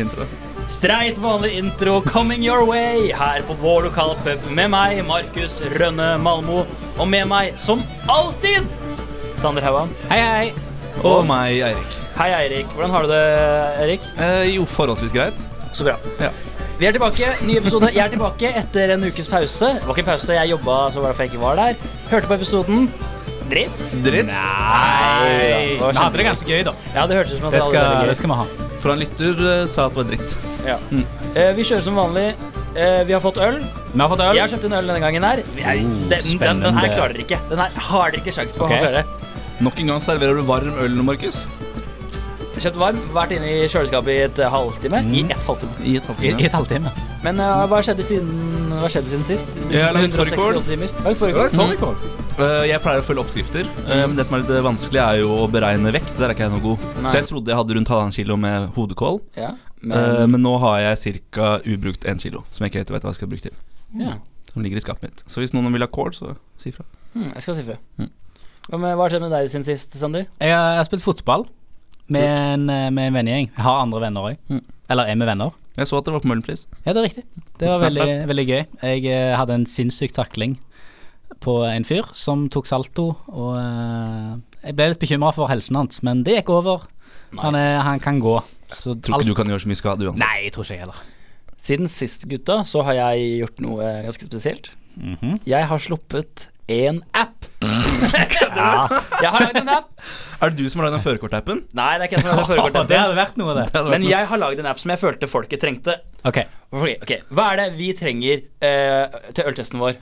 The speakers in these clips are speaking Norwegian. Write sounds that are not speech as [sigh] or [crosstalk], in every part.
intro. Streit vanlig intro coming your way her på vår lokale pub med meg, Markus Rønne Malmo, og med meg, som alltid, Sander Hauan. Hei, hei. Og meg, Eirik. Hei, Eirik. Hvordan har du det, Eirik? Eh, jo, forholdsvis greit. Så bra. Ja. Vi er tilbake. Ny episode. Jeg er tilbake etter en ukes pause. Det var ikke en pause, jeg jobba, så var det derfor jeg ikke var der. Hørte på episoden. Dritt. Dritt. Nei, Vi det var hadde det ganske gøy, da. Ja, det hørtes ut som at Det det skal, det, det skal vi ha. For en lytter eh, sa at det var dritt. Ja. Mm. Eh, vi kjører som vanlig. Eh, vi har fått øl. Vi har fått øl. Jeg har kjøpt en øl denne gangen her. Vi er, Oh, den, den, den her klarer dere ikke. Den her har dere ikke sjans på Okay. å klare. Nok en gang serverer du varm øl nå, Markus. Kjøpt varm, vært inne i kjøleskapet i et halvtime. Mm. I ett halvtime. I et halvtime. I et halvtime. Men uh, hva skjedde siden, hva skjedde siden sist? De Jeg har siste lagd fårikål. 168 timer. Lagd fårikål? Eh, jeg pleier å følge oppskrifter, eh, men det som er litt vanskelig, er jo å beregne vekt. Der er ikke jeg noe god. Nei. Så jeg trodde jeg hadde rundt halvannen kilo med hodekål, Ja, men, men, men nå har jeg ca. ubrukt én kilo, som jeg ikke helt vet hva jeg skal bruke til. ja. Som ligger i skapet mitt. Så hvis noen vil ha kål, så si ifra. Hmm, Jeg skal si fra. Mm. Hva har skjedd med deg siden sist, Sander? Jeg har, jeg har spilt fotball med en, eh, med en vennegjeng. Jeg har andre venner òg. Mm. Eller er med venner. Jeg så at det var på Møhlenpris. Ja, det er riktig. Det var veldig, veldig gøy. Jeg eh, hadde en sinnssyk takling på en fyr som tok salto, og eh, jeg ble litt bekymra for helsen hans, men det gikk over. Han, er, han kan gå. Så Tror ikke du kan gjøre så mye skade uansett. Nei, jeg tror ikke jeg heller. Siden sist, gutta, så har jeg gjort noe ganske spesielt. Mhm. Jeg har sluppet en app. [laughs] ja. Jeg har lagd en app. Er det du som har lagd den førerkortappen? Nei, det er ikke jeg som har lagd [laughs] det førerkortappen. hadde vært noe, det. [laughs] Men jeg har lagd en app som jeg følte folket trengte. Okay. Okay, ok, Hva er det vi trenger uh, til øltesten vår?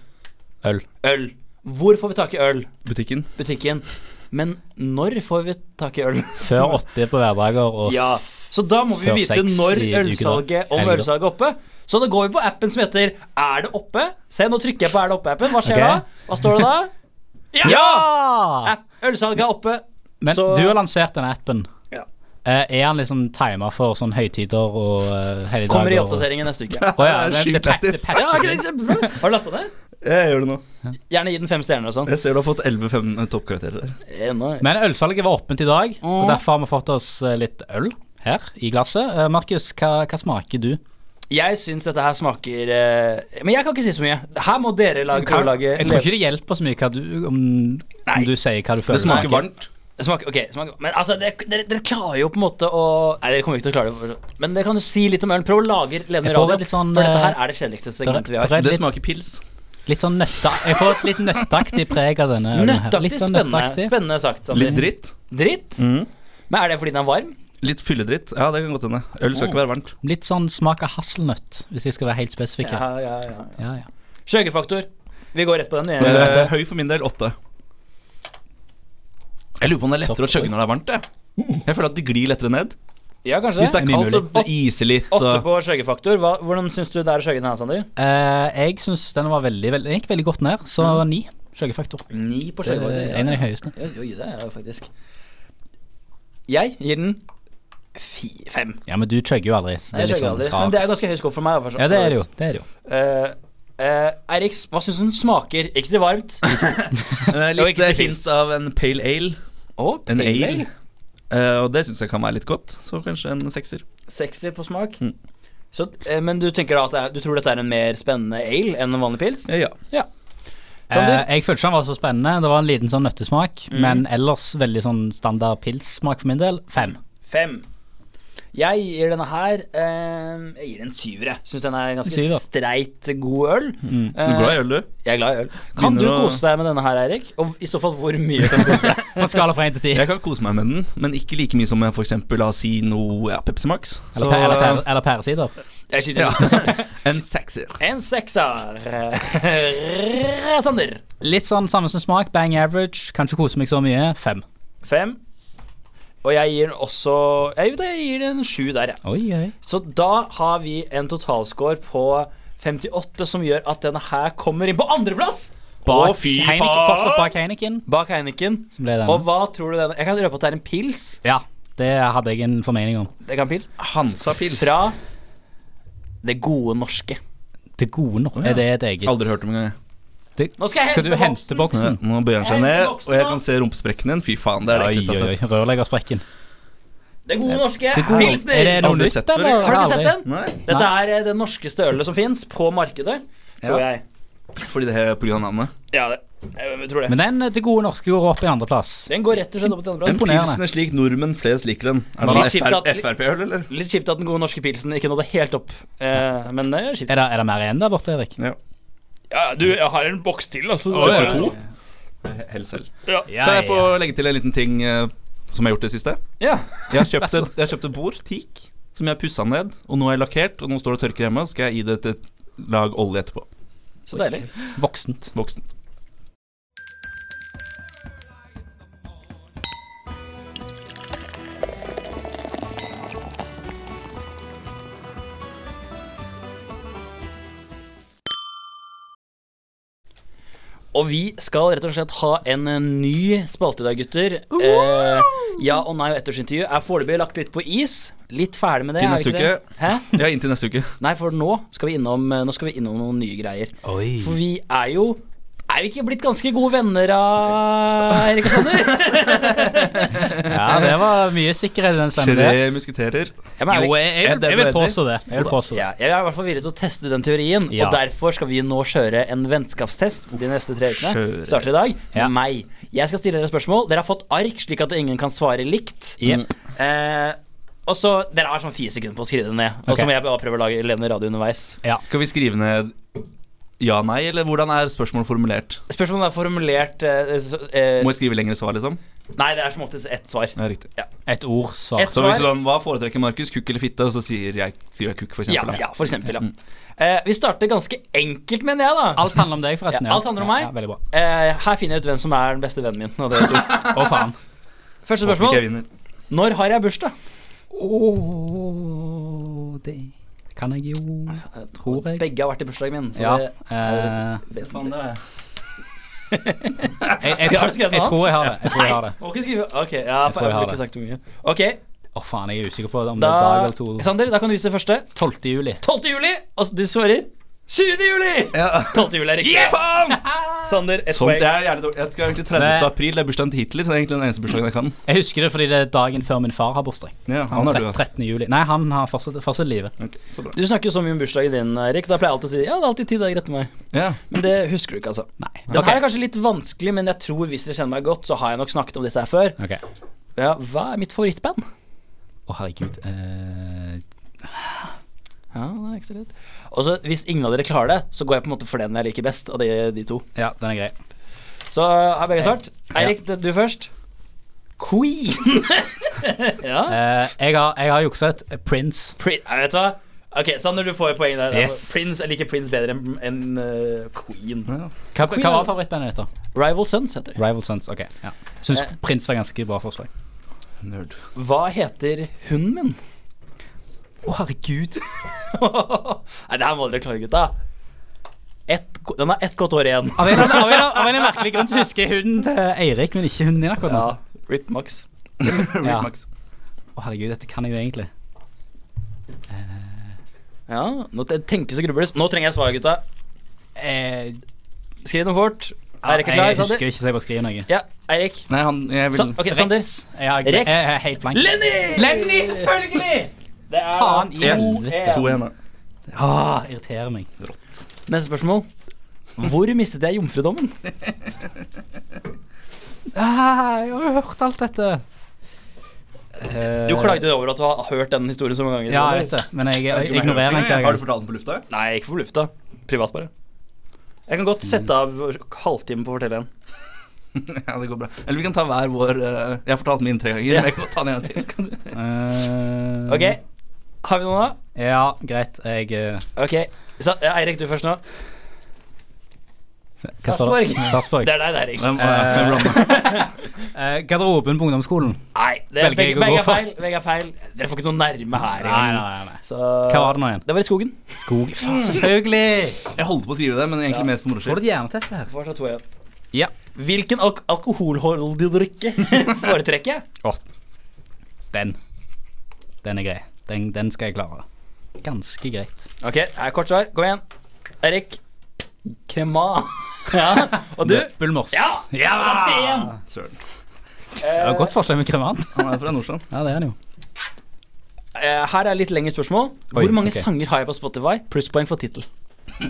Øl. Øl. Hvor får vi tak i øl? Butikken. Butikken. Men når får vi tak i øl? [laughs] Før åtte på hverdager og Ja, Så da må vi vite når ølsalget om ølsalget er oppe. Så da går vi på appen som heter Er det oppe? Se, nå trykker jeg på Er det oppe-appen. Hva skjer okay. da? Hva står det da? [laughs] Ja! App, ølsalget er oppe. Men så du har lansert den appen. Ja. Eh, er han liksom timer for sånn høytider og uh, helligdager? Kommer i oppdateringen neste uke. [laughs] Ja, Det er det, sjukt det, det Ja, det? Har du lasta ned? Jeg gjør det nå. Gjerne gi den fem stjerner og sånn. Jeg ser du har fått 11 fem toppkarakterer der. Eh, nice. Men ølsalget var åpent i dag, og derfor har vi fått oss eh, litt øl her i glasset. Eh, Markus, hva, hva smaker du? Jeg syns dette her smaker eh, Men jeg kan ikke si så mye. Her må dere lage Kan- lage jeg tror ikke det hjelper så mye hva du, om, om du sier hva du føler. Det smaker varmt. Det smaker, ok, smaker, Men altså, dere, dere, dere klarer jo på en måte å Nei, dere kommer ikke til å klare det. Men dere kan jo si litt om ølen. Prøv å lage levende radio. sånn, for dette eh, her er det kjedeligste segmentet vi har. Det smaker pils. Litt sånn nøtta Jeg får et litt nøtteaktig preg av denne. Nøttaktig sånn spennende. Spennende sagt. Sånn. Litt dritt. Dritt? Mm. Men er det fordi den er varm? Litt fylledritt. Ja, det kan godt hende. Øl skal ikke være varmt. Litt sånn smak av hasselnøtt, hvis jeg skal være helt spesifikk. Ja, ja, ja. Ja, ja. Skjøgefaktor. Vi går rett på den. Eh, høy for min del åtte. Jeg lurer på om det er lettere å chugge når det er varmt. Jeg, jeg føler at det glir lettere ned. Ja, kanskje. Hvis det er kaldt, så det iser litt. Åtte Og på skjøggefaktor. Hvordan syns du det er å skjøgge den her, Sander? Eh, jeg syns den var veldig, veldig gikk veldig godt ned, så Mm. ni. Skjøggefaktor. Ni på Det er en av de høyeste. Oi, det er jo faktisk Jeg gir den fi, fem. Ja, men du chugger jo aldri. Det Nei, jeg liksom aldri. rar. Men det er ganske høy score for meg. for så- Ja, det er det jo. Det er det jo. Uh, uh, Eirik, hva syns du den smaker? Ikke så varmt. [laughs] [laughs] Eh, litt eh, hint av en pale ale. Å, En pale ale. Eh, og det syns jeg kan være litt godt. Så kanskje en sekser. Sekser på smak. Mm. Så, eh, men du tenker da at det er, du tror dette er en mer spennende ale enn en vanlig pils? Eh, ja. Ja. Sander? Eh, jeg følte ikke den var så spennende. Det var en liten sånn nøttesmak, Mm. men ellers veldig sånn standard pilssmak for min del. Fem. Fem. Jeg gir denne her eh, Jeg gir en syvere. Syns den er ganske Syv, streit, god øl. Mm. Du er glad i øl, du? Jeg er glad i øl. Kan du Begynner du kose deg med denne her, Eirik? Og i så fall, hvor mye kan du kose deg? [laughs] På en skala fra én til ti. Jeg kan kose meg med den, men ikke like mye som jeg for eksempel la oss si noe ja, Pepsi Max. Eller, Så pæ- eller, pære- eller pæresider. Jeg skyter Ja. si. [laughs] en sekser. En sekser. [laughs] Sander. Litt sånn samme som smak. Bang average. Kan ikke kose meg så mye. Fem. Fem. Og jeg gir den også Jeg, vet jeg gir den en sju der, jeg. Oi, oi. Så da har vi en totalscore på 58, som gjør at denne her kommer inn på andreplass! Bak Heineken, fortsatt bak Heineken. Bak Heineken. Som ble Og hva tror du den Jeg kan røpe at det er en pils. Ja, det hadde jeg en formening om. Det kan pils Hansa pils. Fra det gode norske. Det gode nok. ja. Er det et eget Aldri hørt om engang. Det, Nå skal jeg Skal du hente boksen. Ja, Nå bøyer han seg ned, og jeg kan se rumpesprekken din. Fy faen, det er det ekleste jeg har sett. Rørleggersprekken. Det gode norske Det gode- pilsner. Er det noe nytt, eller? Har du ikke sett den? Nei, Dette er eh, det norskeste ølet som fins på markedet, tror Ja. jeg. fordi det er av navnet. Ja, det, jeg tror det. Men den til Det gode norske går opp i andreplass. Den går rett og slett opp til En andreplass. pilsen er slik nordmenn flest liker den. Er det Frp-øl, eller? Litt kjipt at den gode norske pilsen ikke nådde helt opp, eh, men det er kjipt. Er det, er det mer igjen der borte, Erik? Ja. Ja, du, jeg har en boks til, altså. Oh, ja. to. [laughs] Helt selv. Ja. Kan jeg få legge til en liten ting uh, som jeg har gjort det siste? ja. Jeg har kjøpt et, jeg har kjøpt et bord, teak, som jeg har pussa ned. Og nå er jeg lakkert, og nå står det og tørker hjemme. Så skal jeg gi det et lag olje etterpå. Så deilig. Voksent. Voksen. Og vi skal rett og slett ha en eh, ny spalte i dag, gutter. Eh, ja og nei og ettårsintervju er foreløpig lagt litt på is. Litt ferdig med det. Til neste uke. det? Hæ? Ja, inntil neste uke. Nei, for nå skal vi innom, eh, skal vi innom noen nye greier. Oi. For vi er jo Er vi ikke blitt ganske gode venner av Erik og Sander? [laughs] Ja, det var mye sikkerhet i den stemmen. Tre musketerer. Ja, men er Jo, jeg, jeg, Er jeg vil påstå det. Jeg vil påstå det. Ja, jeg er i hvert fall villig til å teste ut den teorien, Ja. og derfor skal vi nå kjøre en vennskapstest de neste tre ukene. Kjøre. Starter i dag Ja. meg. Jeg skal stille dere spørsmål. Dere har fått ark, slik at ingen kan svare likt. Jep. Eh, og så, Dere har sånn fire sekunder på å skrive det ned. Og så Ok. må jeg bare prøve å lage levende radio underveis. Skal vi skrive ned ja, nei, eller hvordan er spørsmålet formulert? Spørsmålet er formulert eh, så, eh, Må jeg skrive lengre svar, liksom? Nei, det er som oftest ett svar. Ja, riktig. Et ord, svar. Et Så hvis du sånn, Hva foretrekker Markus, kukk eller fitte? Og så sier jeg, jeg kukk, for eksempel. ja, for eksempel. Ja. Eh, vi starter ganske enkelt, mener jeg, da. Alt handler om deg, forresten. Ja, alt handler om meg. Ja, veldig bra. Eh, her finner jeg ut hvem som er den beste vennen min. Og det er. [laughs] Å, faen. Første spørsmål. Når har jeg bursdag? Åh, det kan jeg jo Tror jeg. Begge har vært i bursdagen min. Så Ja. det eh, er litt vesentlig. jeg, jeg, [laughs] tror, jeg tror jeg har det. Jeg tror jeg har det. Skrive Ok, ja, for tror jeg jeg har ikke det. sagt for mye. Ok, Å, faen, jeg er usikker på om det da er dag eller to. Sander, da kan du vise det første. 12. juli. 12. juli, og du svarer 20. juli! 12. juli er riktig. Faen! Sander, ett Sånt, poeng. jeg, er jævlig dårlig. jeg skal egentlig 30. Det- april. Det er bursdagen til Hitler. Det er egentlig den eneste bursdagen jeg kan. Jeg husker det fordi det er dagen før min far har bursdag. Ja, Han han har er du. 13. juli. Nei, han har fortsatt, fortsatt livet. Ok, så bra. Du snakker jo så mye om bursdagen din, Erik. Da pleier jeg alltid å si ja, det er alltid ti dager etter meg. Ja. Men det husker du ikke, altså. Nei. Den her er kanskje litt vanskelig, men jeg tror hvis dere kjenner meg godt, så har jeg nok snakket om dette her før. Ok. Ja, Hva er mitt favorittband? Å, herregud. Eh, Ja, det er ikke så lett. Og så Hvis ingen av dere klarer det, så går jeg på en måte for den jeg liker best av de, de to. ja, den er grei. Så har begge svart. Eirik, ja. du først. Queen. [laughs] ja. Eh, jeg, har, jeg har juksa et Prince. Prin jeg vet hva? Ok, Sander, du får poeng der. Yes. Prince, Jeg liker Prince bedre enn en, uh, Queen. Hva, hva var favorittbandet ditt, da? Rival Sons heter det. Rival Sons. Ok. ja Syns Eh. Prince var ganske bra forslag. Nerd. Hva heter hunden min? Å, herregud. Nei, det her må dere klare, gutta. Et, den har ett godt år igjen. Av en, eller av, en, av en merkelig grunn så husker jeg hunden til Eirik, men ikke hunden din akkurat nå. Ja, Rip Max. [laughs] Ja. Max. Å, herregud, dette kan jeg jo egentlig. Ja, nå te- tenkes og grubles. Nå trenger jeg svar, gutta. Eh, Skriv noe fort. ja, Eirik er jeg husker Sander? ikke så jeg bare skriver noe. Ja, Eirik. Nei, han Jeg vil Sa ok, Sander. Rex. Er helt blank. Lenny! Lenny, selvfølgelig! Det er Faen i helvete. to igjen, da. Ah, irriterer meg. Neste spørsmål. Hvor mistet jeg jomfrudommen? Ah, jeg har jo hørt alt dette. Eh, Du klagde over at du har hørt den historien så mange ganger. Ja, jeg vet det, men jeg, jeg ignorerer den Har du fortalt den på lufta? Nei, ikke på lufta. Privat, bare. Jeg kan godt sette av halvtime på å fortelle en. [laughs] ja, det går bra. Eller vi kan ta hver vår uh, Jeg har fortalt min tre ganger. Ja. Jeg kan godt ta den en gang til. Eh, Ok, har vi noen, da? Ja, greit. Jeg uh... Ok, så, ja, Eirik, du først nå. Sarpsborg. Det er deg, det, Eirik. Hvem, Eh? [laughs] Eh, garderoben på ungdomsskolen. Nei, det er, begge, begge er feil. Begge er feil. Dere får ikke noe nærme her Nei, nei, nei. Så Hva var det nå igjen? Det var i skogen. Skog. Faen, selvfølgelig! Jeg holdt på å skrive det, men egentlig mest for moro Får du skyld. et jerneteppe her? Får to igjen. Ja. Hvilken alk alkoholholdig drikke [laughs] foretrekker jeg? Den. Den er grei. Den, den skal jeg klare. Ganske greit. Ok, her er kort svar. Kom igjen. Erik. Kema. [laughs] Ja, og du? Bulmers. Ja! ja! Igjen. Søren. Det var godt forslag med kremant. Han er fra Nordstrand. Ja, det er han jo. Eh, her er litt lengre spørsmål. Oi, Hvor mange okay. sanger har jeg på Spotify? Plusspoeng for tittel.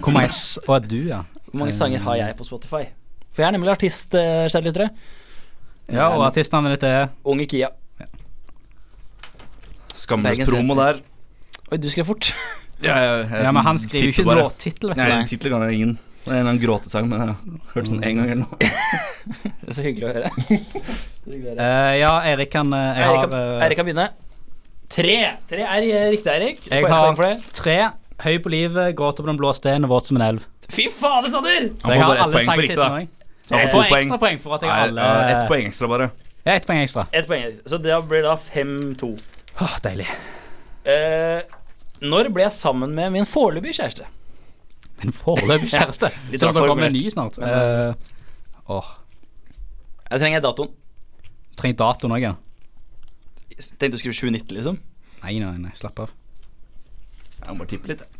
Hvor mange s... Å, du, ja. Hvor mange sanger har jeg på Spotify? For jeg er nemlig artist, eh, kjære lyttere. Ja, og artistnavnet ditt er Unge Kia. Skamløs Bergens promo der. Oi, du skrev fort. [laughs] Ja, jeg, jeg, Ja, men han skriver jo ikke en låttittel. Nei, tittel kan jeg ingen. Det er en eller annen gråtesang, men jeg har hørt sånn en gang eller noe. [laughs] Det er så [laughs] hyggelig å høre. Eh, ja, Erik kan eh, Jeg Erik har kan, eh, Eirik kan begynne. Tre. Tre er riktig, Eirik. Du Jeg har- for det. tre. Høy på livet, gråter på den blå sten og våt som en elv. Fy fader, Sander! Så Han jeg får har bare ett alle poeng for riktig, da. sangtitlene. Så Jeg får poeng. ekstra poeng for at jeg har alle Ett poeng ekstra, bare. Ja, ett poeng ekstra. Et poeng. Eirik. Så det blir da 5-2. Åh, deilig. Eh, når ble jeg sammen med min foreløpige kjæreste? Min foreløpige [laughs] kjæreste. litt Så det kommer med en ny snart. Eh, Åh, Jeg trenger datoen. trenger datoen òg, ja. Tenkte du skulle skrive 2019, liksom. Nei, nei, nei, slapp av. Jeg må bare tippe litt, jeg.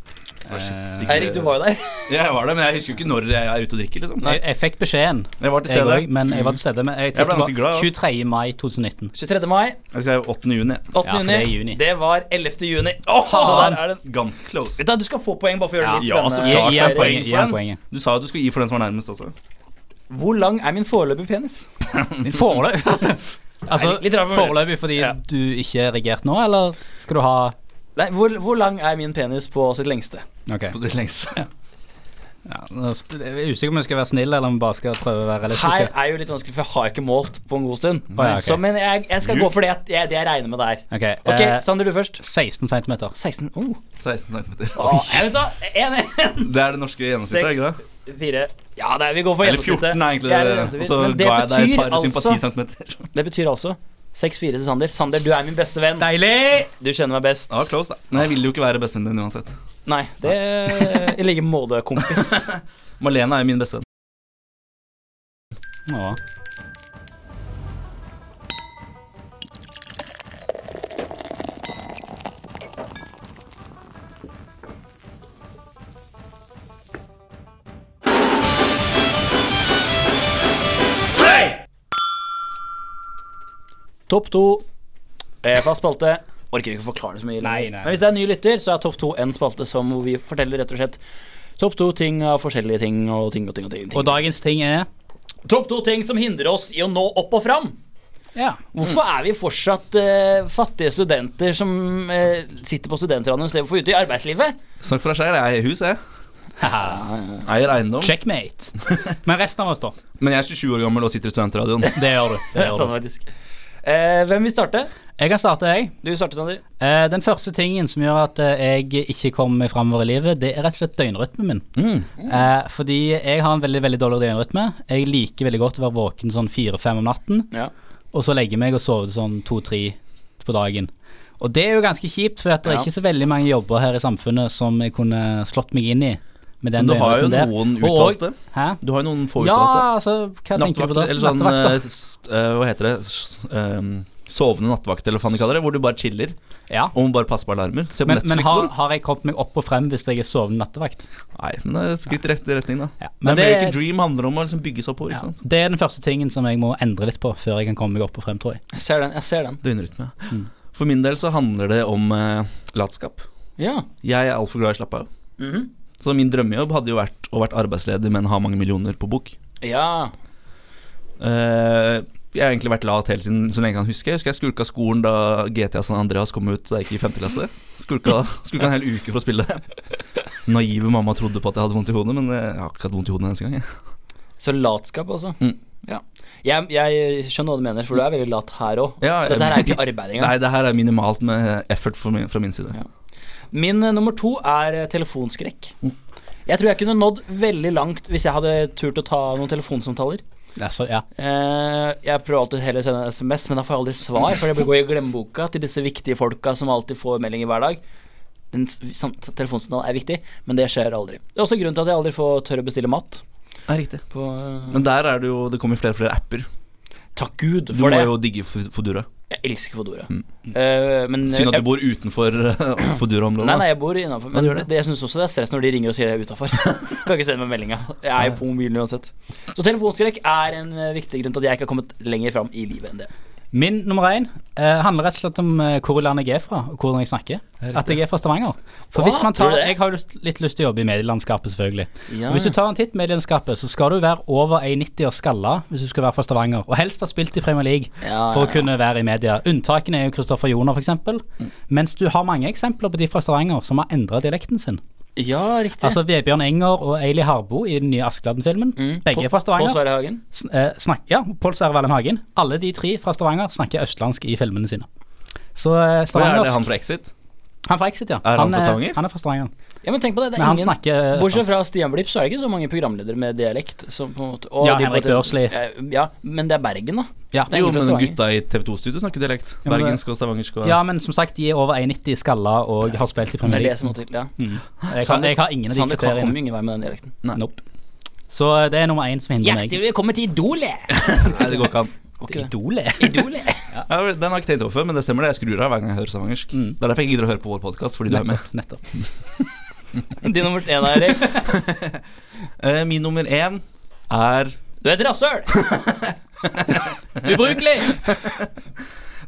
Eh, Eirik, du var jo der. [laughs] Ja, jeg var der, men jeg husker jo ikke når jeg er ute og drikker, liksom. jeg, jeg fikk beskjeden, Jeg var til jeg stede. òg, men jeg var til stede. Men jeg Jeg ble ganske glad, ja. 23. mai 2019. 23. mai. Jeg skrev 8. juni. 8. Ja, for det er juni. Det var 11. juni. så der er det Ganske close. Vet du, du skal få poeng bare for å gjøre det litt Ja, så spennende. Gi, klart gi får poenget. poeng Gi den. poenget. Du sa jo du skulle gi for den som var nærmest også. Hvor lang er min foreløpige penis? [laughs] Min foreløp [laughs] Altså, Nei, litt foreløpig fordi Ja. du ikke er regert nå, eller skal du ha Nei, hvor, hvor lang er min penis på sitt lengste? Okay. På det lengste. Ja, nå sp- jeg er usikker om jeg skal være snill, eller om jeg bare skal prøve å være Her er jo litt vanskelig, for jeg har ikke målt på en god stund. Å, okay. Så, men jeg, jeg skal Du- gå for det, jeg, det jeg regner med der. Ok, okay eh, Sander, du først. 16 cm. 16 oh. 16 cm. Oh, jeg vet hva, 1-1. [laughs] Det er det norske gjennomsnittet, ikke det? 4 Ja, det er, vi går for Eller gjennomsnittet. 14 er egentlig Det det, det. Og så ga jeg deg et betyr par altså-. Det betyr altså 6-4 til Sander. Sander, du er min beste venn. Deilig! Du kjenner meg best. Ja, close, da. Men jeg vil jo ikke være bestevennen din uansett. Nei, det I like måte, kompis. [laughs] Malena er min bestevenn. Å. Topp to. Eh, fast spalte. Orker ikke å forklare det så mye. Nei, nei. Men hvis det er en ny lytter, så er topp to en spalte som hvor vi forteller rett og slett topp to ting av forskjellige ting og ting og ting. Og ting, ting. Og dagens ting er Topp to ting som hindrer oss i å nå opp og fram. Ja. Hvorfor er vi fortsatt eh, fattige studenter som eh, sitter på studentradioen istedenfor ute i arbeidslivet? Snakk for deg sjøl. Jeg eier hus, jeg. Eier eiendom. Checkmate. Men resten av oss, da? Men jeg er 27 år gammel og sitter i studentradioen. Det gjør du. Det gjør [laughs] Sånn faktisk. Eh, hvem vil starte? Jeg kan starte, jeg. Du starter, Sander. Eh, den første tingen som gjør at eh, jeg ikke kommer meg framover i livet, det er rett og slett døgnrytmen min. Mm. Eh, fordi jeg har en veldig veldig dårlig døgnrytme. Jeg liker veldig godt å være våken sånn fire-fem om natten, Ja. og så legge meg og sove sånn to-tre på dagen. Og det er jo ganske kjipt, for at det er Ja. ikke så veldig mange jobber her i samfunnet som jeg kunne slått meg inn i. Med den Men du har jo der. noen Og- utvalgte. Hæ? Du har jo noen få Ja, utvalgte. altså, hva tenker du på da? Eller sånn eh, eh, Hva heter det? Ehm, sovende nattevakt, eller hva faen de kaller det. Hvor du bare chiller. Ja. og må bare passe på alarmer. Se på Men, Netflix. men har, har jeg kommet meg opp og frem hvis jeg er sovende nattevakt? Nei, men det er et skritt i rett retning, da. Ja. Men Men det, American Dream handler om å liksom bygge seg oppover. ja, ikke sant? det er den første tingen som jeg må endre litt på før jeg kan komme meg opp og frem, tror jeg. Jeg ser den. jeg ser den Døgnrytme. Mm. For min del så handler det om uh, latskap. Ja. Jeg er altfor glad i å slappe av. Mhm. Så min drømmejobb hadde jo vært å vært arbeidsledig, men ha mange millioner på bok. ja. uh, jeg har egentlig vært lat helt siden så lenge jeg kan huske. Jeg husker jeg skulka skolen da GTA San Andreas kom ut da jeg gikk i 5. klasse. Skulka, skulka en hel uke for å spille. Naive mamma trodde på at jeg hadde vondt i hodet, men jeg har ikke hatt vondt i hodet en eneste gang. jeg. Så latskap, altså. Mm. Ja. Jeg, jeg skjønner hva du mener, for du er veldig lat her òg. Ja, Dette her er ikke arbeid engang. [laughs] Nei, det her er minimalt med effort fra min, fra min side. Ja. Min eh, nummer to er eh, telefonskrekk. Jeg tror jeg kunne nådd veldig langt hvis jeg hadde turt å ta noen telefonsamtaler. Så, ja. Eh, jeg prøver alltid heller å sende en SMS, men da får jeg aldri svar. For det går i glemmeboka til disse viktige folka som alltid får meldinger hver dag. Den telefonsamtalen er viktig, men det skjer aldri. Det er også grunnen til at jeg aldri får tør å bestille mat. Ja, riktig. På, Men der er det jo Det kommer flere og flere apper. takk Gud for det. Du må det. jo digge F- Fodora. Jeg elsker Fodora. Mm. Uh, men Synd at jeg, du bor utenfor [clears throat] uh, Fodora-området. Nei, nei, jeg bor innafor. Men det. det, jeg syns også det er stress når de ringer og sier jeg er utafor. [laughs] kan ikke sende meg meldinga. Jeg er jo på mobilen uansett. Så telefonskrekk er en eh, viktig grunn til at jeg ikke har kommet lenger fram i livet enn det. Min nummer én eh, handler rett og slett om eh, hvor i landet jeg er fra, og hvordan jeg snakker. At jeg er fra Stavanger. For hvis man tar? Jeg har jo lyst, litt lyst til å jobbe i medielandskapet, selvfølgelig. Ja. Og Hvis du tar en titt i medielandskapet, så skal du være over 1,90 og skalla hvis du skal være fra Stavanger. Og helst ha spilt i Premier League Ja, for å kunne være i media. Unntakene er jo Kristoffer Joner, f.eks. Mens du har mange eksempler på de fra Stavanger som har endra dialekten sin. Ja, riktig. Altså Vebjørn Enger og Eili Harbo i den nye Askeladden-filmen. Mm. Begge er fra Stavanger. Stavanger. Sverre Hagen. Sn- eh, snak, ja, Pål Sverre Valen Hagen. Alle de tre fra Stavanger snakker østlandsk i filmene sine. Så eh, Hva er det han fra Exit? Han er fra Exit, ja. Er han fra Stavanger? Han er fra Stavanger. Ja, men tenk på det. det er men ingen, snakker eh, Bortsett fra Stian Blipp, så er det ikke så mange programledere med dialekt. Som på en måte, og Ja, de Henrik Børsli. Ja, Ja, men det er Bergen, da. Ja. Det er Jo, men gutta i TV2-studio snakker dialekt. Ja, men Bergensk og stavangersk og ja, men som sagt, de er over 1,90 skalla og har spilt i Premier er det League. til. Ja. Mm. Jeg, kan, jeg har ingen av de Sander kommer ingen vei med den dialekten. Nope. Så eh, det er nummer én som hindrer meg. velkommen til Idolet! [laughs] Nei, det går ikke an. Ikke? Idolet. [laughs] Idolet. Ja, ja, den har jeg ikke tenkt over før, men det stemmer det. Jeg skrur av hver gang jeg hører stavangersk. Mm. Det er derfor jeg gidder å høre på vår podkast, fordi du er med. Nettopp. nettopp. [laughs] Din nummer én, Erik. [laughs] Eh, min nummer én er Du er et rasshøl! Ubrukelig!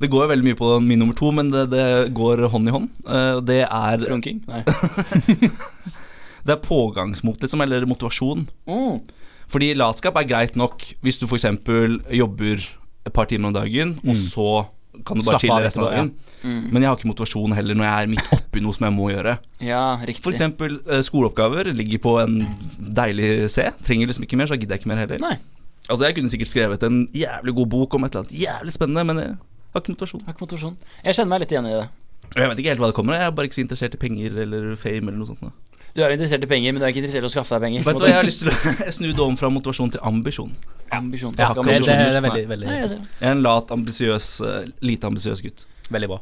Det går veldig mye på min nummer to, men det, det går hånd i hånd. Eh, det er Runking? Nei. Det er pågangsmot, liksom, eller motivasjon. Mm. Fordi latskap er greit nok hvis du f.eks. jobber et par timer om dagen, og så kan du bare Slappe av chille resten av etterpå, dagen. Men jeg har ikke motivasjon heller når jeg er midt oppi noe som jeg må gjøre. Ja, riktig. For eksempel eh, skoleoppgaver ligger på en deilig C. Trenger liksom ikke mer, så gidder jeg ikke mer heller. Nei, Altså Jeg kunne sikkert skrevet en jævlig god bok om et eller annet jævlig spennende, men jeg har ikke motivasjon. jeg har ikke motivasjon. Jeg kjenner meg litt igjen i det. Og Jeg vet ikke helt hva det kommer av. Jeg er bare ikke så interessert i penger eller fame eller noe sånt. nå. Du er jo interessert i penger, men du er ikke interessert i å skaffe deg penger. Vet du hva, Jeg har lyst til å [laughs] snu det om fra motivasjon til ambisjon. Ambisjon. Ja, ikke, det, det, det er veldig, veldig, Nei, jeg. Jeg er en lat, ambisiøs, eh, lite ambisiøs gutt. veldig bra.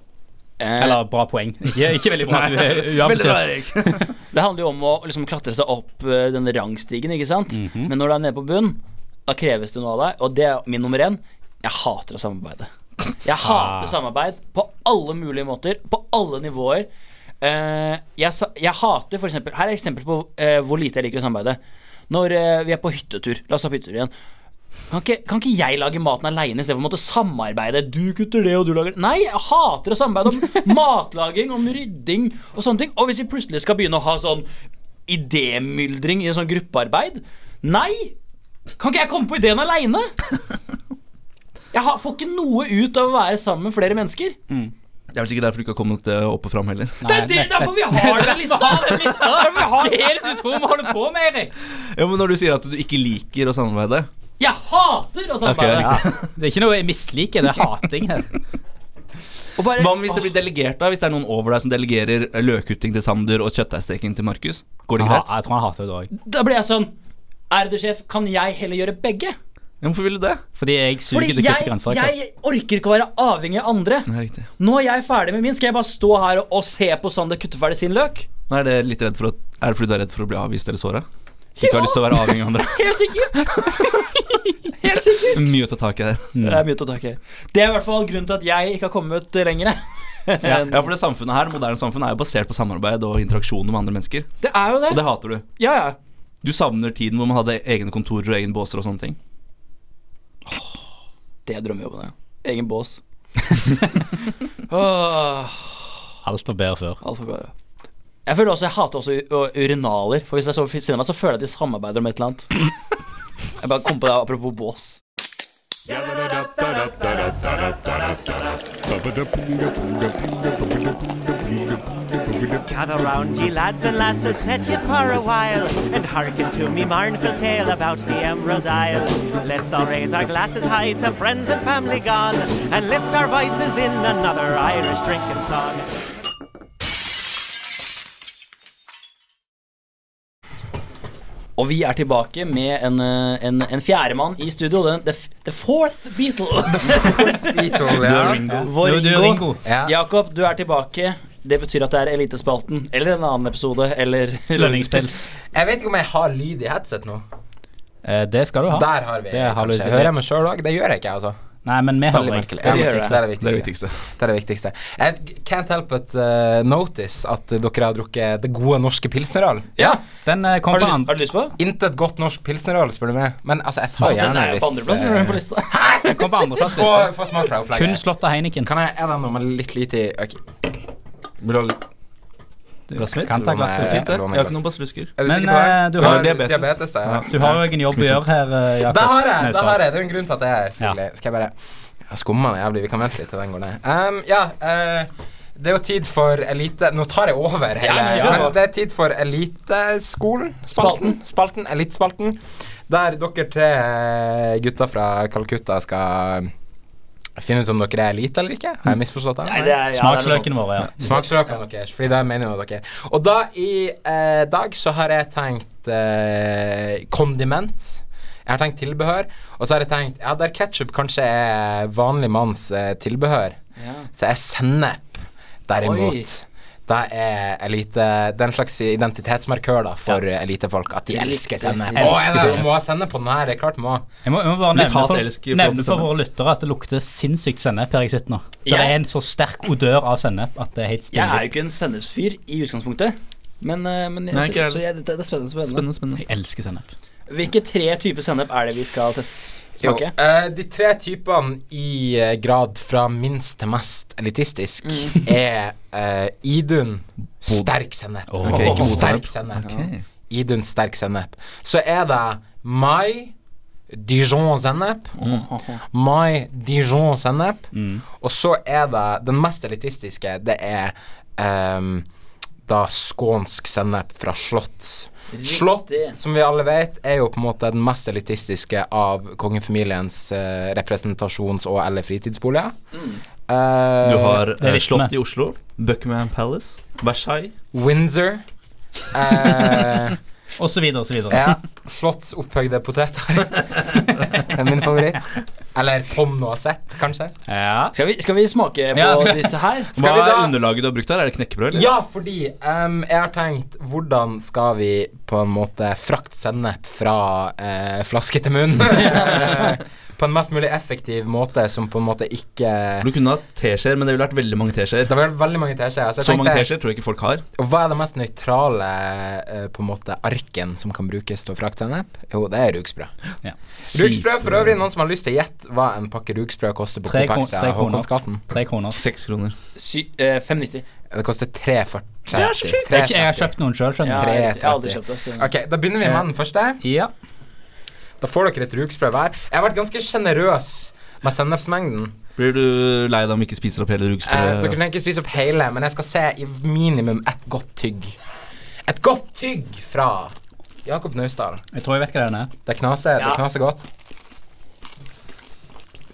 Eh, Eller bra poeng. Ikke, ikke veldig bra at du er uambisiøs. Det handler jo om å liksom klatre seg opp eh, denne rangstigen, ikke sant. Mhm. Men når du er nede på bunn, da kreves det noe av deg. Og det er min nummer én. Jeg hater å samarbeide. Jeg hater Ah. samarbeid på alle mulige måter, på alle nivåer. Eh, jeg, jeg hater for eksempel Her er et eksempel på uh, hvor lite jeg liker å samarbeide. Når uh, vi er på hyttetur, la oss ta på hyttetur igjen. Kan ikke, kan ikke jeg lage maten aleine istedenfor å måtte samarbeide? Du kutter det, og du lager Nei, jeg hater å samarbeide om [laughs] matlaging, om rydding og sånne ting. Og hvis vi plutselig skal begynne å ha sånn idémyldring i en sånn gruppearbeid Nei! Kan ikke jeg komme på ideen aleine? [laughs] Jeg har, får ikke noe ut av å være sammen med flere mennesker. Det er vel sikkert derfor du ikke har kommet eh, opp og fram heller. Det er det, derfor vi har den lista! Derfor vi har Hva er det du tror vi holder på med, Erik? Ja, men Når du sier at du ikke liker å samarbeide Jeg hater å samarbeide. Ok. Det er ikke noe jeg misliker, det er hating her. Og bare, Hva hvis det blir delegert, da? Hvis det er noen over deg som delegerer løkkutting til Sander og kjøttdeigsteking til Markus? Går det greit? jeg tror han hater det òg. Da blir jeg sånn Ærede sjef, kan jeg heller gjøre begge? Hvorfor vil du det? Fordi jeg suger Fordi til jeg, grønnsaker. jeg orker ikke å være avhengig av andre. Nei, riktig. Nå er jeg ferdig med min. Skal jeg bare stå her og, se på Sander kutte ferdig sin løk? Nei, er, det litt redd for å, er det fordi du er redd for å bli avvist eller såra? Ikke har lyst til å være avhengig av andre? [laughs] Helt sikkert. [laughs] Helt sikkert. Mye å ta tak i her. Det er mye å ta tak i. Det er i hvert fall grunnen til at jeg ikke har kommet lenger. Ja, for det samfunnet her, moderne samfunn er jo basert på samarbeid og interaksjoner med andre mennesker. Det er jo det. Og det hater du. Ja, ja. Du savner tiden hvor man hadde egne kontorer og egen båser og sånne ting. Det er drømmejobben, ja. Egen bås. Alt var bedre før. Altfor var bedre. Jeg føler også, jeg hater også urinaler. For hvis jeg så ved siden av meg, så føler jeg at de samarbeider om et eller annet. Jeg bare kom på det apropos bås. Gather round, ye lads and lasses, set ye for a while, and hearken to me mournful tale about the Emerald Isle. Let's all raise our glasses high to friends and family gone, and lift our voices in another Irish drinking song. Og vi er tilbake med en, eh, en, en fjerdemann i studio. Den, the, f- the fourth Beatle. Beatle, [laughs] ja. Vår Du- du er Ringo. Ringo. Ja. Jakob, du er tilbake. Det betyr at det er Elitespalten. Eller en annen episode. Eller [laughs] Lønningspels. Jeg vet ikke om jeg har lyd i headset nå. Eh, det skal du ha. Der har vi Det har kanskje. Hører jeg meg sjøl òg? Det gjør jeg ikke, altså. Nei, men vi har det, det er det viktigste. Det er det viktigste. Jeg can't help but uh, notice at dere har drukket det gode norske pilsnerøl. Ja. Den eh, kom Har du, har du lyst på? Intet godt norsk pilsnerøl, spør du meg. Men altså, jeg tar gjerne Den er på andreplass er på lista. Den kom på andreplass. Få, få smak på det Kun opplegget. slått av Heineken. Kan jeg Er det noe med litt lite i Ok. Vil du ha litt glass mitt? Kan ta glasset. Fint, det. jeg har ikke noen basillusker. Er Men, eh, du har diabetes. diabetes, da. Ja. Du har jo en jobb å gjøre her, eh, Jakob. Det har jeg! Det har jeg. Det er en grunn til at jeg er selvfølgelig. Skal jeg bare Jeg skummer det jævlig. Vi kan vente litt til den går ned. Um, ja, eh, det er jo tid for elite Nå tar jeg over hele Ja, ja. Men det er tid for Eliteskolen. Spalten. Spalten. Elitespalten. Der dere tre eh, gutter fra Calcutta skal finne ut om dere er elite eller ikke. Har jeg misforstått det? Nei, det er, ja, Smaksløkene våre, ja. Smaksløkene deres, fordi det mener jo dere. Og da i eh, dag så har jeg tenkt eh, kondiment. Jeg har tenkt tilbehør. Og så har jeg tenkt Ja, der ketsjup kanskje er vanlig manns eh, tilbehør, Ja. så er sennep derimot Oi. Det er elite Det er en slags identitetsmarkør da for elitefolk. At de elsker sennep. Å, er må ha sennep på den her. Det er klart må. Jeg må, jeg må bare nevne hat, for, nevne for våre lyttere at det lukter sinnssykt sennep her jeg sitter nå. Det ja. er en så sterk odør av sennep at det er helt Jeg er jo ikke en sennepsfyr i utgangspunktet. Men, men jeg, Nei, så, ikke jeg så jeg, det, det er spennende, spennende. Spennende, spennende. Jeg elsker sennep. Hvilke tre typer sennep er det vi skal teste, Jo, smake? eh, de tre typene i uh, grad fra minst til mest elitistisk [laughs] er uh, Idun sterk sennep. Åh. Ok, ikke sterk sennep. Okay. Idun sterk sennep. Så er det Mai Dijon-sennep. Mai Dijon-sennep. Mm. Og så er det den mest elitistiske, det er ehm, da skånsk sennep fra Slotts. Slott, som vi alle vet, er jo på en måte den mest elitistiske av kongefamiliens eh, representasjons- og eller fritidsboliger. Eh, Du har det eh, Slott i Oslo, Buckingham Palace, Versailles. Windsor. Eh, [laughs] Og så videre og så videre. ja. [laughs] Slotts opphøyde poteter. [laughs] det er min favoritt. Eller Pom Noisette, kanskje. Ja. Skal vi, skal vi smake på Ja, skal- disse her? Skal Hva er underlaget du har brukt her? Er det knekkebrød, eller? Ja, fordi um, jeg har tenkt Hvordan skal vi på en måte frakte sennep fra uh, flaske til munn? [laughs] på en mest mulig effektiv måte som på en måte ikke Du kunne hatt teskjeer, men det ville vært veldig mange teskjeer. Det var veldig mange teskjeer. Så jeg Så mange tenkte teskjeer tror jeg ikke folk har. Og hva er det mest nøytrale eh, på en måte arken som kan brukes til å frakte sennep? Jo, det er rugsprø. Ja. Rugsprø, for øvrig, noen som har lyst til å gjette hva en pakke rugsprø koster på Tre Coop. Håkonsgaten? Tre kroner. Seks kroner. Sy, eh, 590. Det koster 3,40. Det er så sykt. Jeg, har ikke- kjøpt noen sjøl, skjønner du. Ja, jeg, jeg har aldri kjøpt det. Så. Ok, da begynner vi med den første. Ja. Da får dere et rugsprø hver. Jeg har vært ganske sjenerøs med sennepsmengden. Blir du lei deg om ikke spiser opp hele Eh, dere rugsprøet? trenger ikke spise opp hele, men jeg skal se i minimum ett godt tygg. Et godt tygg fra Jakob Naustdal. Jeg tror jeg vet hva den er. Det knaser, Ja. det knaser godt.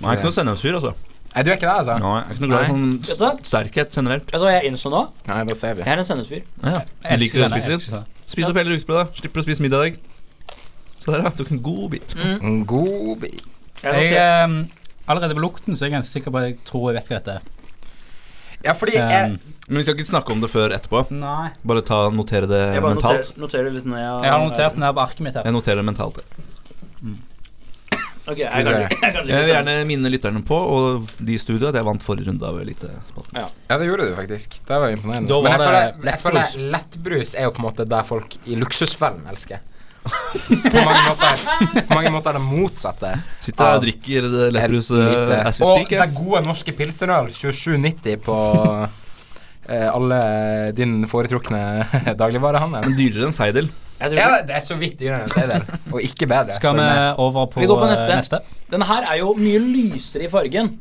Nei, jeg er ikke noe sennepsfyr, altså. Nei, du er ikke det, altså? Nei, jeg er ikke noe glad i sånn sterkhet generelt. Vet du hva jeg innså nå? Nei, da ser vi. Jeg er en sennepsfyr. Ja, Jeg jeg liker å elsker spise den. Spis opp hele rugsprøet, da. Slipper å spise middag i dag. Så der. Tok en god bit. En god bit. Jeg eh, allerede ved lukten så er jeg ganske sikker på at jeg tror jeg vet hva dette er. Ja, fordi jeg Um, Men vi skal ikke snakke om det før etterpå. nei. Bare ta, notere det jeg bare mentalt. Noter, noterer litt ned jeg Jeg har notert den her på arket mitt her. Jeg noterer det mentalt. Ok, jeg kanskje, jeg kanskje Jeg vil gjerne minne lytterne på, og de i studio, at jeg vant forrige runde av Elitespalten. Ja, det gjorde du faktisk. Det var imponerende. Men jeg føler, det jeg føler lettbrus er jo på en måte det folk i luksusfellen elsker. På mange måter På mange måter det motsatte. Sitter her og drikker eh, lettbrus eh, lite. as we Og det er gode norske pilsenøl, 27,90 på eh, alle din foretrukne [laughs] dagligvarehandel. Men dyrere enn Seidel. Ja, det er så vidt dyrere enn Seidel, og ikke bedre. Skal vi over på, Vi går på eh, neste. neste? Denne her er jo mye lysere i fargen.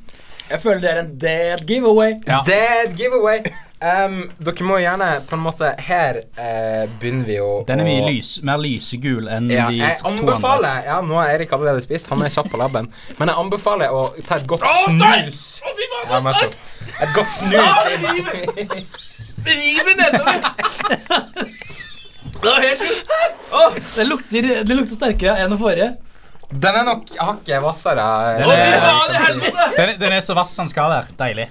Jeg føler det er en dead giveaway. Ja. Dead giveaway. Um, dere må gjerne på en måte Her eh, begynner vi å Den er mye lys, mer lysegul enn Ja, de to andre. Jeg anbefaler Ja, nå har Erik allerede spist. Han er kjapp på labben. Men jeg anbefaler å ta et godt snus. Ja, nettopp. Et godt snus Det Riv i nesa mi! Det var helt sjukt. Åh, det, lukter, det lukter sterkere enn den forrige. Den er nok hakket hvassere. Den fy er- faen i helvete! Den, den er så vass den skal være. Deilig.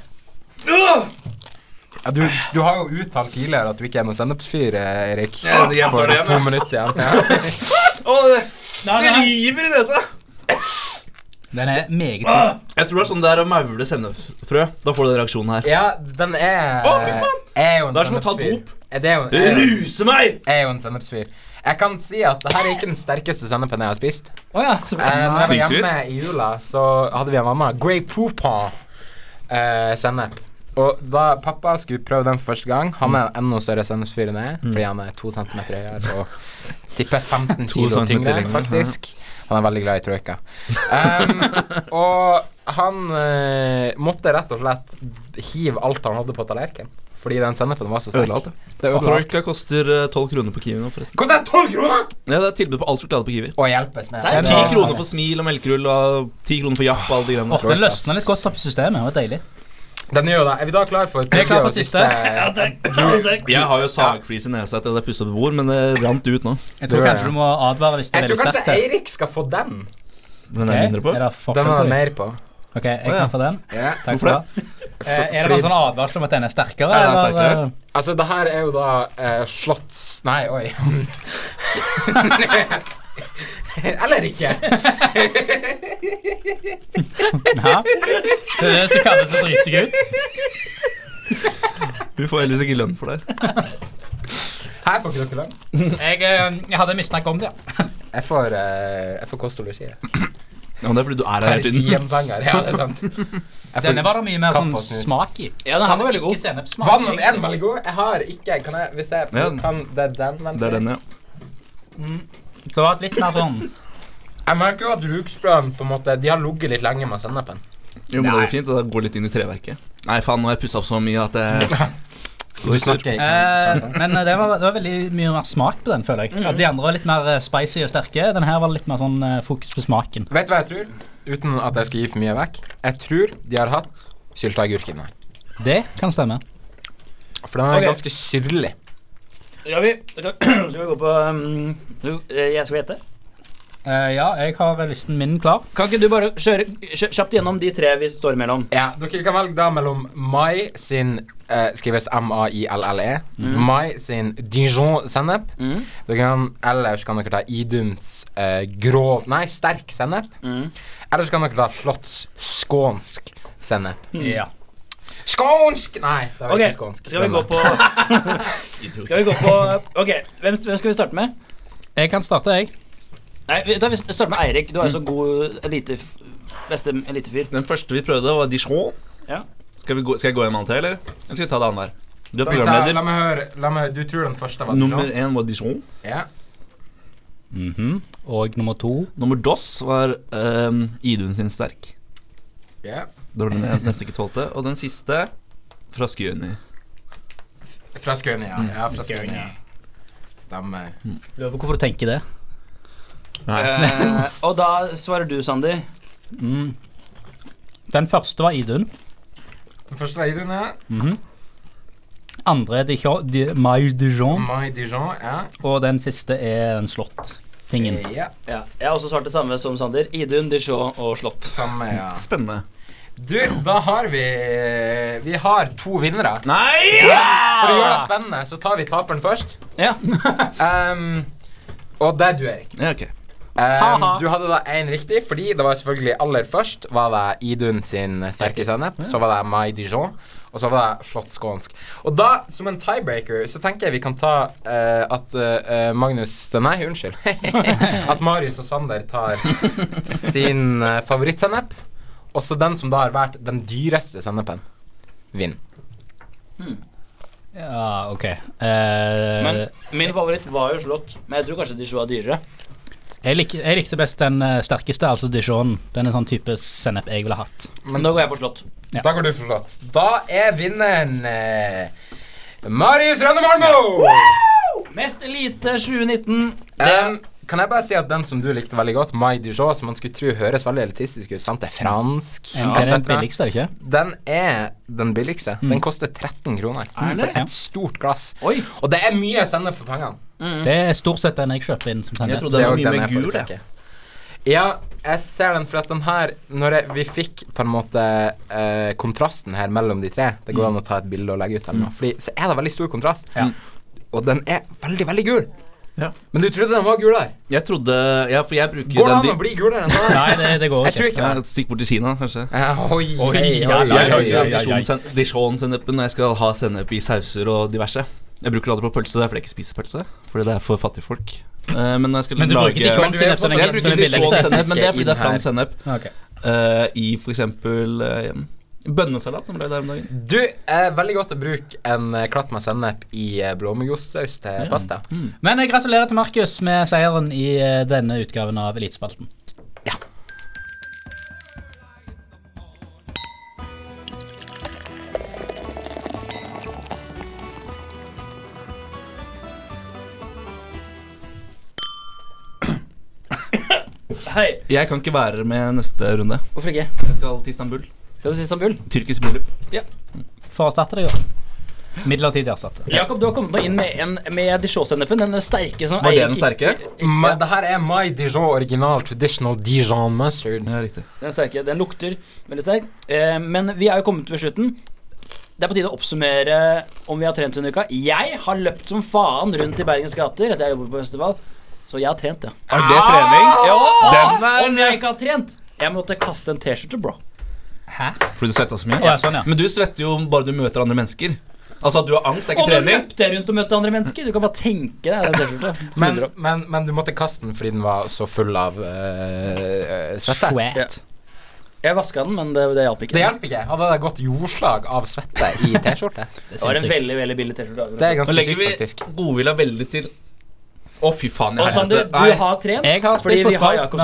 Ja, du, du har jo uttalt tidligere at du ikke er noen sennepsfyr, Erik. Ja, det er For to minutter siden. [laughs] Ja. Det, Nei, det nei. river i nesa! Den er meget god. Jeg tror det er sånn det er å maule sennepsfrø. Da får du den reaksjonen her. Ja, den er oh! Er jo en Det er som å ta dop. Det er jo, er, Ruse meg! er jo en sennepsfyr. Jeg kan si at det her er ikke den sterkeste sennepen jeg har spist. Oh, ja. Så Eh, når jeg var hjemme i jula, så hadde vi en mamma Grey Poupon eh, sennep. Og da pappa skulle prøve den første gang Han er enda større sennepsfyr enn jeg, fordi han er to centimeter høyere og tipper 15 [laughs] To kilo tyngre, faktisk. Han er veldig glad i troika. [laughs] Um, og han uh, måtte rett og slett hive alt han hadde på tallerkenen. Fordi den sennepen var så sterk. Det. Det ødela. Troika koster tolv 12 kroner på Kiwi nå, forresten. Koster det 12 kroner?! Ja, det er tilbud på all sjokolade på Kiwi. Og hjelpes med. 10 Ja. kroner for smil og melkerull og 10 kroner for japp og alle de greiene Åh, det løsner litt godt opp i systemet. Det var deilig. Den gjør det. Er vi da klar for Vi er klar for og siste. Jeg har jo sagflis i nesa etter at jeg pussa opp bord, men det rant ut nå. Jeg tror kanskje du må advare hvis det er veldig sterkt. Jeg tror kanskje Eirik skal få den. Den er mindre på. Den er mer på. Ok, jeg kan få den. Takk for det. Eh, Er det noen sånn advarsel om at den er sterkere? Er den eller, sterkere? eh, Altså, det her er jo da eh, slotts... Nei, oi. [laughs] [laughs] Eller ikke. Ja. Det er det som kalles å drite seg ut. Du får heldigvis ikke lønn for det. Her får ikke dere lønn. Jeg, eh, jeg hadde mistanke om det. ja. Jeg får, eh, jeg får kost og losji. Ja, det er fordi du er her hele tiden. Ja, det er sant. Får- Denne var det mye mer sånn smak i. Ja, den her var veldig god. Vann er veldig god? Jeg har ikke Kan jeg Hvis jeg kan Det er den, vent Det er den, ja. Det var litt mer sånn Jeg merker jo at rugsprøen på en måte De har ligget litt lenge med sennepen. Jo, men det er fint. Det går litt inn i treverket. Nei, faen, nå har jeg pussa opp så mye at det [laughs] går ikke eh, Men det var, det var veldig mye mer smak på den, føler jeg. At de andre var litt mer eh, spicy og sterke. Den her var litt mer sånn eh, fokus på smaken. Vet du hva jeg tror? Uten at jeg skal gi for mye vekk. Jeg tror de har hatt sylteagurkene. Det kan stemme. For den er Ok. ganske syrlig. Skal vi, skal, vi gå på um, eh, Jeg skal gjette. Uh, ja, jeg har listen min klar. Kan ikke du bare kjøre kjø- kjapt gjennom de tre vi står imellom? Ja, Dere kan velge da mellom Mai sin uh, Skrives M-A-I-L-L-E. Mai sin Dijon-sennep. Mm. Dere kan Ellers kan dere ta Idums uh, grov Nei, sterk sennep. Mm. Ellers kan dere ta Slotts skånsk sennep. Ja. Skånsk! Nei, det var okay. ikke skånsk. skal vi gå på Skal vi gå på Ok, hvem, hvem skal vi starte med? Jeg kan starte, jeg. Nei, vi tar- vi starter med Eirik. Du er jo så god elite... Beste elitefyr. Den første vi prøvde, var Dijon. Ja. Skal, vi gå, skal jeg gå med til, eller? Eller skal vi ta det annenhver? Du er programleder. la meg høre la meg, Du tror den første var Dijon? Nummer én var Dijon. Ja. Mhm. Og nummer to Nummer dos var um, Idun sin sterk. ja. Det var den jeg nesten ikke tålte. Og den siste fra Skjøni. Fra Skjøni, ja. ja fra Skjøni. Stemmer. Lurer på hvorfor du tenker det. Eh, og da svarer du, Sander. Mm. Den første var Idun. Den første var Idun, ja. Mhm. Andre er Dijon, di, Maille Dijon. Mai Dijon, ja. Og den siste er den slott-tingen. ja. Ja, jeg har også svart det samme som Sander. Idun, Dijon og Slott. Samme, ja. Spennende. Du, da har vi Vi har to vinnere. Nei! For å gjøre det spennende, så tar vi taperen først. Ja. [laughs] Um, og det er du, Erik. Ja, ok. Um, du hadde da én riktig, fordi det var selvfølgelig aller først var det Idun sin sterke sennep. Så var det Mai Dijon, og så var det slåttskånsk. Og da, som en tiebreaker, så tenker jeg vi kan ta uh, at uh, Magnus Nei, unnskyld. [laughs] at Marius og Sander tar [laughs] sin uh, favorittsennep. Og så den som da har vært den dyreste sennepen, vinner. Ja, ok. Eh, Men min favoritt var jo slått, Men jeg tror kanskje Dijon var dyrere. jeg, lik, jeg likte best den eh, sterkeste, altså Dijon. Den er sånn type sennep jeg ville hatt. Men da går jeg for slått. Ja. Da går du for slått. Da er vinneren eh, Marius Rønne Malmo! Mest elite 2019. Det, Um, kan jeg bare si at den som du likte veldig godt, Mai Dijon, som man skulle tro høres veldig elitistisk ut, sant? det er fransk, Ja, er den billigste, ikke? Den er den billigste. Den koster 13 kroner mm, for et stort glass. Oi. Og det er mye sennep for pengene. Det er stort sett den jeg kjøper inn som Jeg tror trodde den er var mye mer gul, jeg. Ja, jeg ser den for at den her Når jeg, vi fikk på en måte eh, kontrasten her mellom de tre Det går an å ta et bilde og legge ut eller noe, Fordi så er det veldig stor kontrast. Ja. Og den er veldig, veldig gul. Men du trodde den var gul der? Jeg trodde Ja, for jeg bruker Går det an å bli gul der ennå? [laughs] Nei, det, det går Jeg tror ikke. ja. Et stikk bort til Kina, kanskje. Eh, Oi, Oi, oi, oi, Jeg ja, ja, ja. Dijon-sennepen når jeg skal ha sennep i sauser og diverse. Jeg bruker det aldri på pølse, det er fordi jeg ikke spiser pølse. Fordi det er for fattigfolk. Uh, men når jeg skal Men du lage bruker Dijon sennep som den- Jeg billigste. Dijon-sennep, men det er fordi det er fransk sennep. Ok. Eh, I for eksempel eh, bønnesalat, som ble der om dagen. Du, eh, veldig godt å bruke en eh, klatt med sennep i eh, blåmuggostsaus til pasta. Men jeg gratulerer til Markus med seieren i eh, denne utgaven av Elitespalten. Hei. Jeg kan ikke være med neste runde. Hvorfor ikke? Jeg skal til Istanbul. Skal du si Istanbul? Tyrkisk bryllup. For å erstatte deg, da. Midlertidig erstatte. Jakob, du har kommet nå inn med, en, med Dijon-sennepen. Den sterke som Var det den sterke? Ma, det her er My Dijon original traditional Dijon mustard. Ja, riktig. Den sterke, den lukter veldig sterk. Eh, men vi er jo kommet ved slutten. Det er på tide å oppsummere om vi har trent denne uka. Jeg har løpt som faen rundt i Bergens gater etter jeg jobber på festival. Så jeg har trent, ja. Er det trening? Ja, Den er- Om jeg ikke har trent Jeg måtte kaste en T-skjorte, bro. Fordi du svetta så mye? Ja, sånn, ja. Men du svetter jo bare du møter andre mennesker. Altså at du har angst, det er ikke nå trening. Og jeg rundt og møtte andre mennesker. Du kan bare tenke deg det. [laughs] Men, men, men du måtte kaste den fordi den var så full av øh, svette. Sweat. Jeg vaska den, men det, det hjalp ikke. Det hjalp ikke. Hadde det gått jordslag av svette i [laughs] T-skjorte? Det var en veldig veldig billig T-skjorte. Det er Nå ganske legger sykt, vi faktisk. godvilja veldig til Å, fy faen. Jeg og helvete. du du har trent. Jeg har fordi vi har. Jakob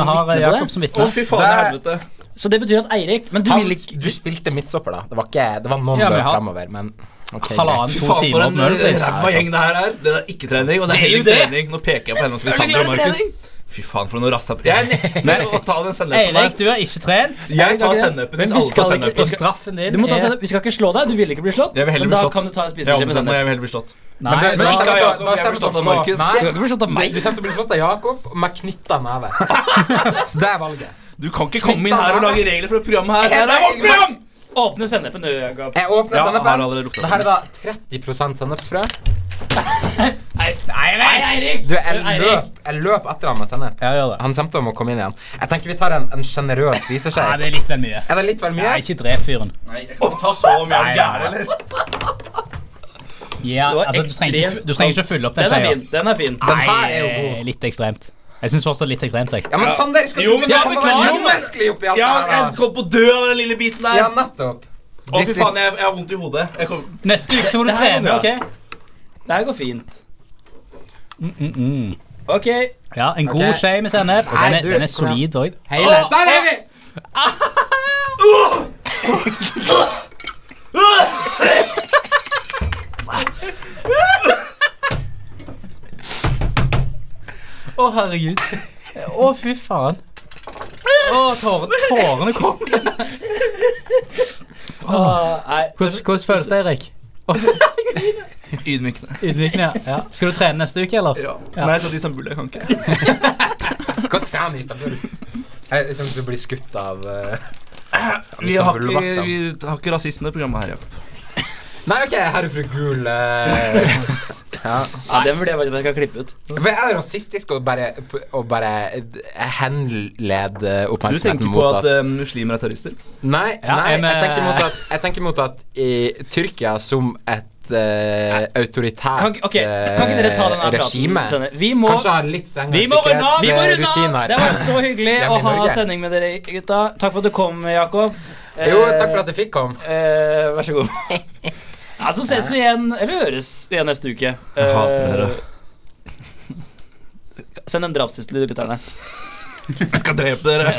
som vitne på det. Å, fy faen Det- helvete. Så det betyr at Eirik Men du Han, vil ikke du spilte midtstopper, da. Det var, ikke, det var noen Ja, løp framover, men ok, Halvannen, to faen, timer en på ræva gjeng det her er. Det er ikke trening, og det er er heller trening. Nå peker jeg på henne som Sander og Markus. Fy faen, for noe rasshøl. Jeg nekter å ta den sennepen Eirik, du har ikke trent. Jeg tar sennepen vi hvis alle skal tar sennepen. Straffen din Du må ta er sennep. Vi skal ikke slå deg. Du vil ikke bli slått. Jeg vil heller men da kan du ta en spiseskje med sennep. jeg vil heller bli slått. Nei, Men det- men ikke av Jakob, jeg kommer slått av Markus. Du kan slått av meg. du kommer til å bli slått av Jakob med knytta neve. Så det er valget. Du kan ikke komme inn her og lage regler for et program her. Det her er vårt program! Åpne sennepen, du, Jakob. Jeg åpner Ja, sennepen. Det her er da 30 sennepsfrø. Nei, Eirik! Du, jeg løp, jeg løp etter han med sennep. Ja, gjør det. Han kommer til å komme inn igjen. Jeg tenker vi tar en, en sjenerøs spiseskje. Nei, det er litt vel mye. Er det litt vel mye? Nei, ikke drep fyren. Nei, jeg kan ikke ta så mye. Er du gæren, eller? Ja, altså, du, trenger du trenger ikke fylle opp den Den er fin. Den er fin. Den her er jo god. Litt ekstremt. Jeg syns fortsatt litt ekstremt. Jeg. Ja, men Sander, skal Jo, du men ja, beklager jeg. menneskelig oppi alt Ja, det her? jeg kom på å dø av den lille biten der. Ja, nettopp. Å, fy faen, jeg, jeg har vondt i hodet. Jeg kom, Neste uke så må du trene. OK? Det her går fint. Mm, mm. mm. Ok. Ja, en god skje med sennep. Og den er, du, den er solid òg. Der er vi! [laughs] [laughs] [laughs] Å, herregud. Å, fy faen. Å, tårene, tårene kom. Ah, nei. Hvordan, hvordan føles det, Erik? ydmykende. Ydmykende, ja. ja. Skal du trene neste uke, eller? Ja. Nei, Nei, så til Istanbul, jeg kan ikke. Hva trene i Istanbul. Jeg kommer blir å bli skutt av Istanbul Vi har ikke, vi har ikke rasisme i programmet her, Jakob. Nei, OK, herrefru er fru Gul. eh, [laughs] ja. Ja, den vurderer jeg faktisk om jeg skal klippe ut. For Er rasistisk å bare, og bare henlede Du oppmerksomheten tenker på mot at at eh, muslimer er terrorister? Nei, Ja, nei en, jeg, tenker eh, mot at, jeg tenker mot at i Tyrkia som et eh, autoritært Kan, ikke- ok, kan ikke dere ta den eh, regime praten? senere? Vi må Kanskje ha litt strengere Vi må runde av! Vi må runde av! sikkerhetsrutiner. Det var så hyggelig [laughs] å ha Norge. sending med dere, gutta. Takk for at du kom, Jakob. Jo, takk for at jeg fikk komme. Eh, vær så god. [laughs] Ja, Så ses vi igjen, eller høres igjen neste uke. Jeg hater Eh, dere. Send en drapstrussel til lytterne. Jeg skal drepe dere.